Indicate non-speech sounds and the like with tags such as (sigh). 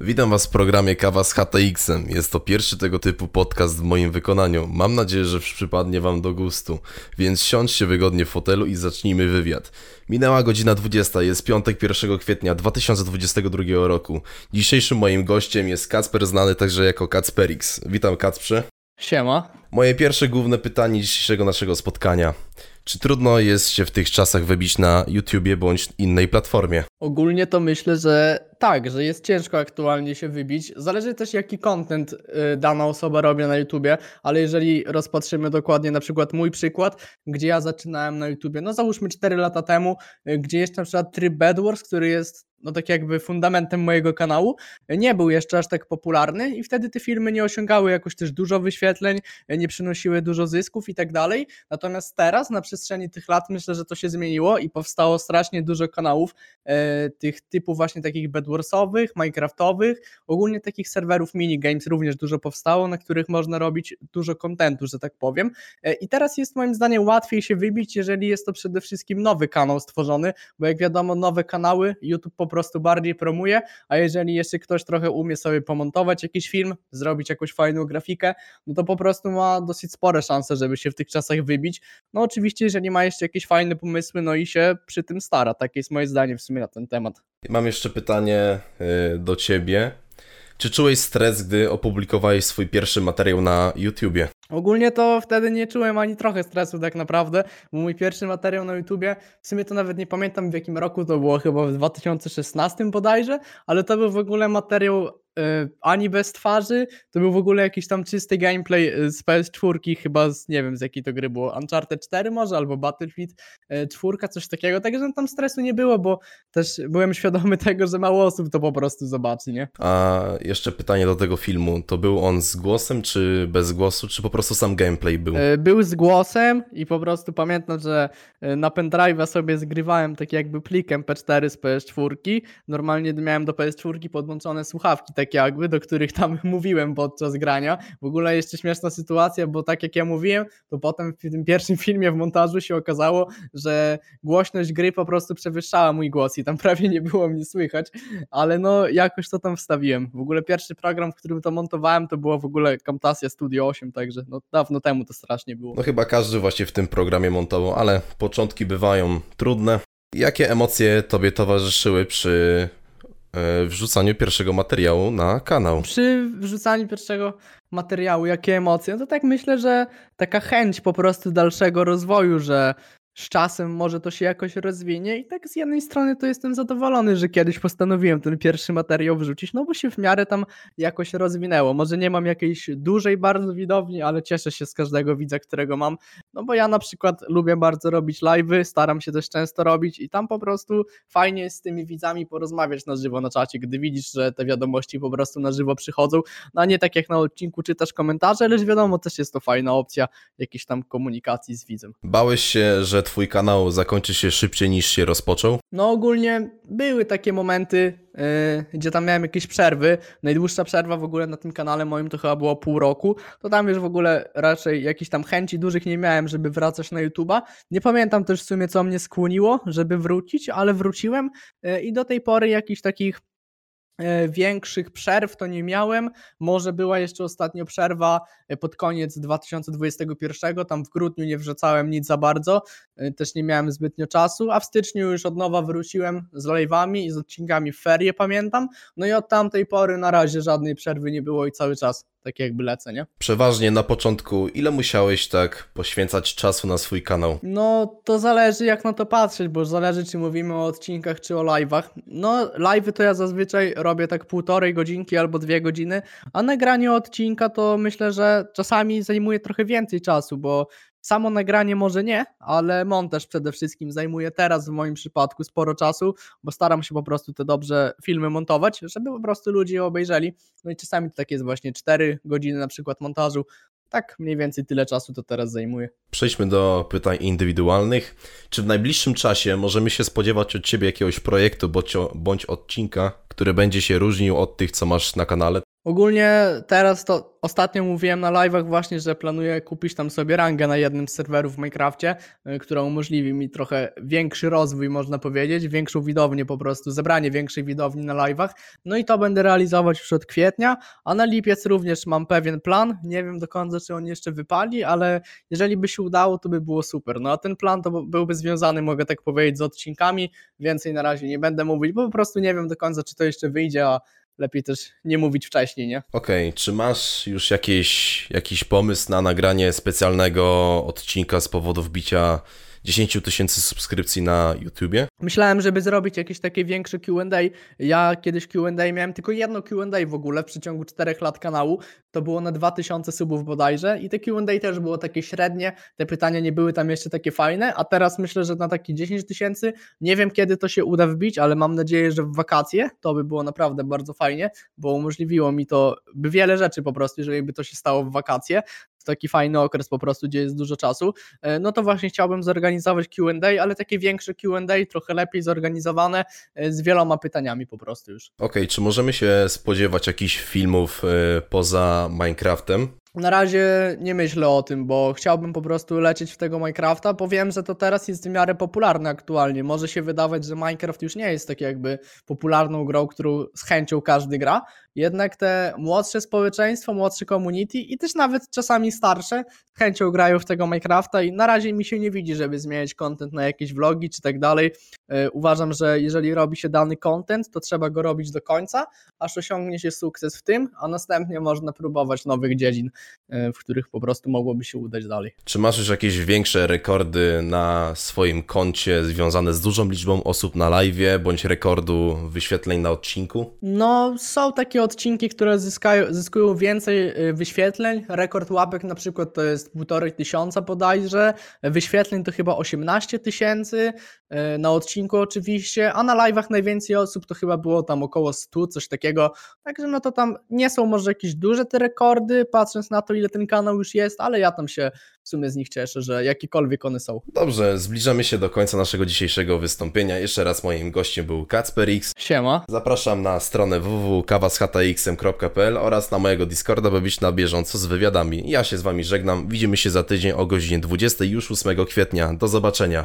Witam Was w programie Kawa z HTX-em. Jest to pierwszy tego typu podcast w moim wykonaniu. Mam nadzieję, że przypadnie Wam do gustu. Więc siądźcie wygodnie w fotelu i zacznijmy wywiad. Minęła godzina 20, jest piątek 1 kwietnia 2022 roku. Dzisiejszym moim gościem jest Kacper, znany także jako Kacperix. Witam Kacprze. Siema. Moje pierwsze główne pytanie dzisiejszego naszego spotkania. Czy trudno jest się w tych czasach wybić na YouTubie bądź innej platformie? Ogólnie to myślę, że tak, że jest ciężko aktualnie się wybić. Zależy też jaki content y, dana osoba robi na YouTubie, ale jeżeli rozpatrzymy dokładnie na przykład mój przykład, gdzie ja zaczynałem na YouTubie, no załóżmy 4 lata temu, y, gdzie jest na przykład tryb Bedwars, który jest no tak jakby fundamentem mojego kanału, nie był jeszcze aż tak popularny i wtedy te filmy nie osiągały jakoś też dużo wyświetleń, nie przynosiły dużo zysków i tak dalej. Natomiast teraz na przestrzeni tych lat myślę, że to się zmieniło i powstało strasznie dużo kanałów e, tych typów właśnie takich bedwarsowych, minecraftowych, ogólnie takich serwerów minigames również dużo powstało, na których można robić dużo kontentu, że tak powiem. E, I teraz jest moim zdaniem łatwiej się wybić, jeżeli jest to przede wszystkim nowy kanał stworzony, bo jak wiadomo nowe kanały YouTube po prostu bardziej promuje, a jeżeli jeszcze ktoś trochę umie sobie pomontować jakiś film, zrobić jakąś fajną grafikę, no to po prostu ma dosyć spore szanse, żeby się w tych czasach wybić. No oczywiście, jeżeli ma jeszcze jakieś fajne pomysły, no i się przy tym stara. Takie jest moje zdanie w sumie na ten temat. Mam jeszcze pytanie y, do ciebie. Czy czułeś stres, gdy opublikowałeś swój pierwszy materiał na YouTubie? Ogólnie to wtedy nie czułem ani trochę stresu tak naprawdę, bo mój pierwszy materiał na YouTubie, w sumie to nawet nie pamiętam w jakim roku to było, chyba w 2016 bodajże, ale to był w ogóle materiał ani bez twarzy, to był w ogóle jakiś tam czysty gameplay e, z PS4, chyba z, nie wiem z jakiej to gry było, Uncharted 4 może, albo Battlefield 4, e, coś takiego, także tam stresu nie było, bo też byłem świadomy (laughs) tego, że mało osób to po prostu zobaczy, nie? A jeszcze pytanie do tego filmu, to był on z głosem, czy bez głosu, czy po prostu sam gameplay był? Był z głosem i po prostu pamiętam, że na pendrive'a sobie zgrywałem tak jakby plikiem P4 z PS4, normalnie miałem do PS4 podłączone słuchawki, tak tak jakby, do których tam (laughs) mówiłem podczas grania. W ogóle jeszcze śmieszna sytuacja, bo tak jak ja mówiłem, to potem w tym pierwszym (laughs) filmie w montażu się okazało, że głośność gry po prostu przewyższała mój głos i tam prawie nie było mnie słychać, ale no jakoś to tam wstawiłem. W ogóle pierwszy program, w którym to montowałem, to było w ogóle Camtasia Studio 8, także no dawno temu to strasznie było. No chyba każdy właśnie w tym programie montował, ale początki bywają trudne. Jakie emocje tobie towarzyszyły przy wrzucaniu pierwszego materiału na kanał. Przy wrzucaniu pierwszego materiału, jakie emocje? No to tak myślę, że taka chęć po prostu dalszego rozwoju, że z czasem może to się jakoś rozwinie i tak z jednej strony to jestem zadowolony, że kiedyś postanowiłem ten pierwszy materiał wrzucić, no bo się w miarę tam jakoś rozwinęło. Może nie mam jakiejś dużej bardzo widowni, ale cieszę się z każdego widza, którego mam, no bo ja na przykład lubię bardzo robić live'y, staram się też często robić i tam po prostu fajnie jest z tymi widzami porozmawiać na żywo na czacie, gdy widzisz, że te wiadomości po prostu na żywo przychodzą, no a nie tak jak na odcinku czytasz komentarze, lecz wiadomo, też jest to fajna opcja jakiejś tam komunikacji z widzem. Bałeś się, że twój kanał zakończy się szybciej niż się rozpoczął? No ogólnie były takie momenty, yy, gdzie tam miałem jakieś przerwy. Najdłuższa przerwa w ogóle na tym kanale moim to chyba było pół roku. To tam już w ogóle raczej jakichś tam chęci dużych nie miałem, żeby wracać na YouTube'a. Nie pamiętam też w sumie co mnie skłoniło, żeby wrócić, ale wróciłem yy, i do tej pory jakichś takich większych przerw to nie miałem. Może była jeszcze ostatnio przerwa e, pod koniec 2021, tam w grudniu nie wrzucałem nic za bardzo, e, też nie miałem zbytnio czasu, a w styczniu już od nowa wróciłem z live'ami i z odcinkami w ferie, pamiętam. No i od tamtej pory na razie żadnej przerwy nie było i cały czas tak jakby lecę, nie? Przeważnie na początku, ile musiałeś tak poświęcać czasu na swój kanał? No, to zależy jak na to patrzeć, bo zależy czy mówimy o odcinkach, czy o live'ach. No, live'y to ja zazwyczaj robię tak półtorej godzinki albo dwie godziny, a nagranie odcinka to myślę, że czasami zajmuje trochę więcej czasu, bo Samo nagranie może nie, ale montaż przede wszystkim zajmuje teraz w moim przypadku sporo czasu, bo staram się po prostu te dobrze filmy montować, żeby po prostu ludzie obejrzeli. No i czasami to tak jest właśnie 4 godziny na przykład montażu. Tak mniej więcej tyle czasu to teraz zajmuje. Przejdźmy do pytań indywidualnych. Czy w najbliższym czasie możemy się spodziewać od Ciebie jakiegoś projektu bądź odcinka, który będzie się różnił od tych, co masz na kanale? Ogólnie teraz to ostatnio mówiłem na live'ach właśnie, że planuję kupić tam sobie rangę na jednym z serwerów w Minecrafcie, y, która umożliwi mi trochę większy rozwój, można powiedzieć, większą widownię po prostu, zebranie większej widowni na live'ach. No i to będę realizować już od kwietnia, a na lipiec również mam pewien plan. Nie wiem do końca, czy on jeszcze wypali, ale jeżeli by się udało, to by było super. No a ten plan to byłby związany, mogę tak powiedzieć, z odcinkami. Więcej na razie nie będę mówić, bo po prostu nie wiem do końca, czy to jeszcze wyjdzie, a lepiej też nie mówić wcześniej, nie? Okej, czy masz już jakieś, jakiś pomysł na nagranie specjalnego odcinka z powodu wbicia 10 tysięcy subskrypcji na YouTubie? Myślałem, żeby zrobić jakieś takie większe Q&A. Ja kiedyś Q&A miałem tylko jedno Q&A w ogóle w przeciągu 4 lat kanału. To było na 2000 subów bodajże i te Q&A też było takie średnie. Te pytania nie były tam jeszcze takie fajne, a teraz myślę, że na takie 10 tysięcy nie wiem kiedy to się uda wbić, ale mam nadzieję, że w wakacje to by było naprawdę bardzo fajnie, bo umożliwiło mi to by wiele rzeczy po prostu, jeżeli by to się stało w wakacje taki fajny okres po prostu, gdzie jest dużo czasu, e, no to właśnie chciałbym zorganizować Q&A, ale takie większe Q&A, trochę lepiej zorganizowane, e, z wieloma pytaniami po prostu już. Okej, okay, czy możemy się spodziewać jakichś filmów e, poza Minecraftem? Na razie nie myślę o tym, bo chciałbym po prostu lecieć w tego Minecrafta, bo wiem, że to teraz jest w miarę popularne aktualnie. Może się wydawać, że Minecraft już nie jest tak jakby popularną grą, którą z chęcią każdy gra, jednak te młodsze społeczeństwo, młodsze community i też nawet czasami starsze z chęcią grają w tego Minecrafta i na razie mi się nie widzi, żeby zmieniać content na jakieś vlogi czy tak dalej. E, uważam, że jeżeli robi się dany content, to trzeba go robić do końca, aż osiągnie się sukces w tym, a następnie można próbować nowych dziedzin, w których po prostu mogłoby się udać dalej. Czy masz już jakieś większe rekordy na swoim koncie związane z dużą liczbą osób na live, bądź rekordu wyświetleń na odcinku? No, są takie odcinki, które zyskają, zyskują więcej y, wyświetleń. Rekord łapek na przykład to jest półtorej tysiąca bodajże. Wyświetleń to chyba 18 tysięcy y, na odcinku oczywiście, a na live'ach najwięcej osób to chyba było tam około 100, coś takiego. Także no to tam nie są może jakieś duże te rekordy, patrząc na to ile ten kanał już jest, ale ja tam się w sumie z nich cieszę, że jakiekolwiek one są. Dobrze, zbliżamy się do końca naszego dzisiejszego wystąpienia. Jeszcze raz moim gościem był KacperX. Siema. Zapraszam na stronę www.kawaschataxm.pl oraz na mojego Discorda, by być na bieżąco z wywiadami. Ja się z Wami żegnam. Widzimy się za tydzień o godzinie 20 już 8 kwietnia. Do zobaczenia.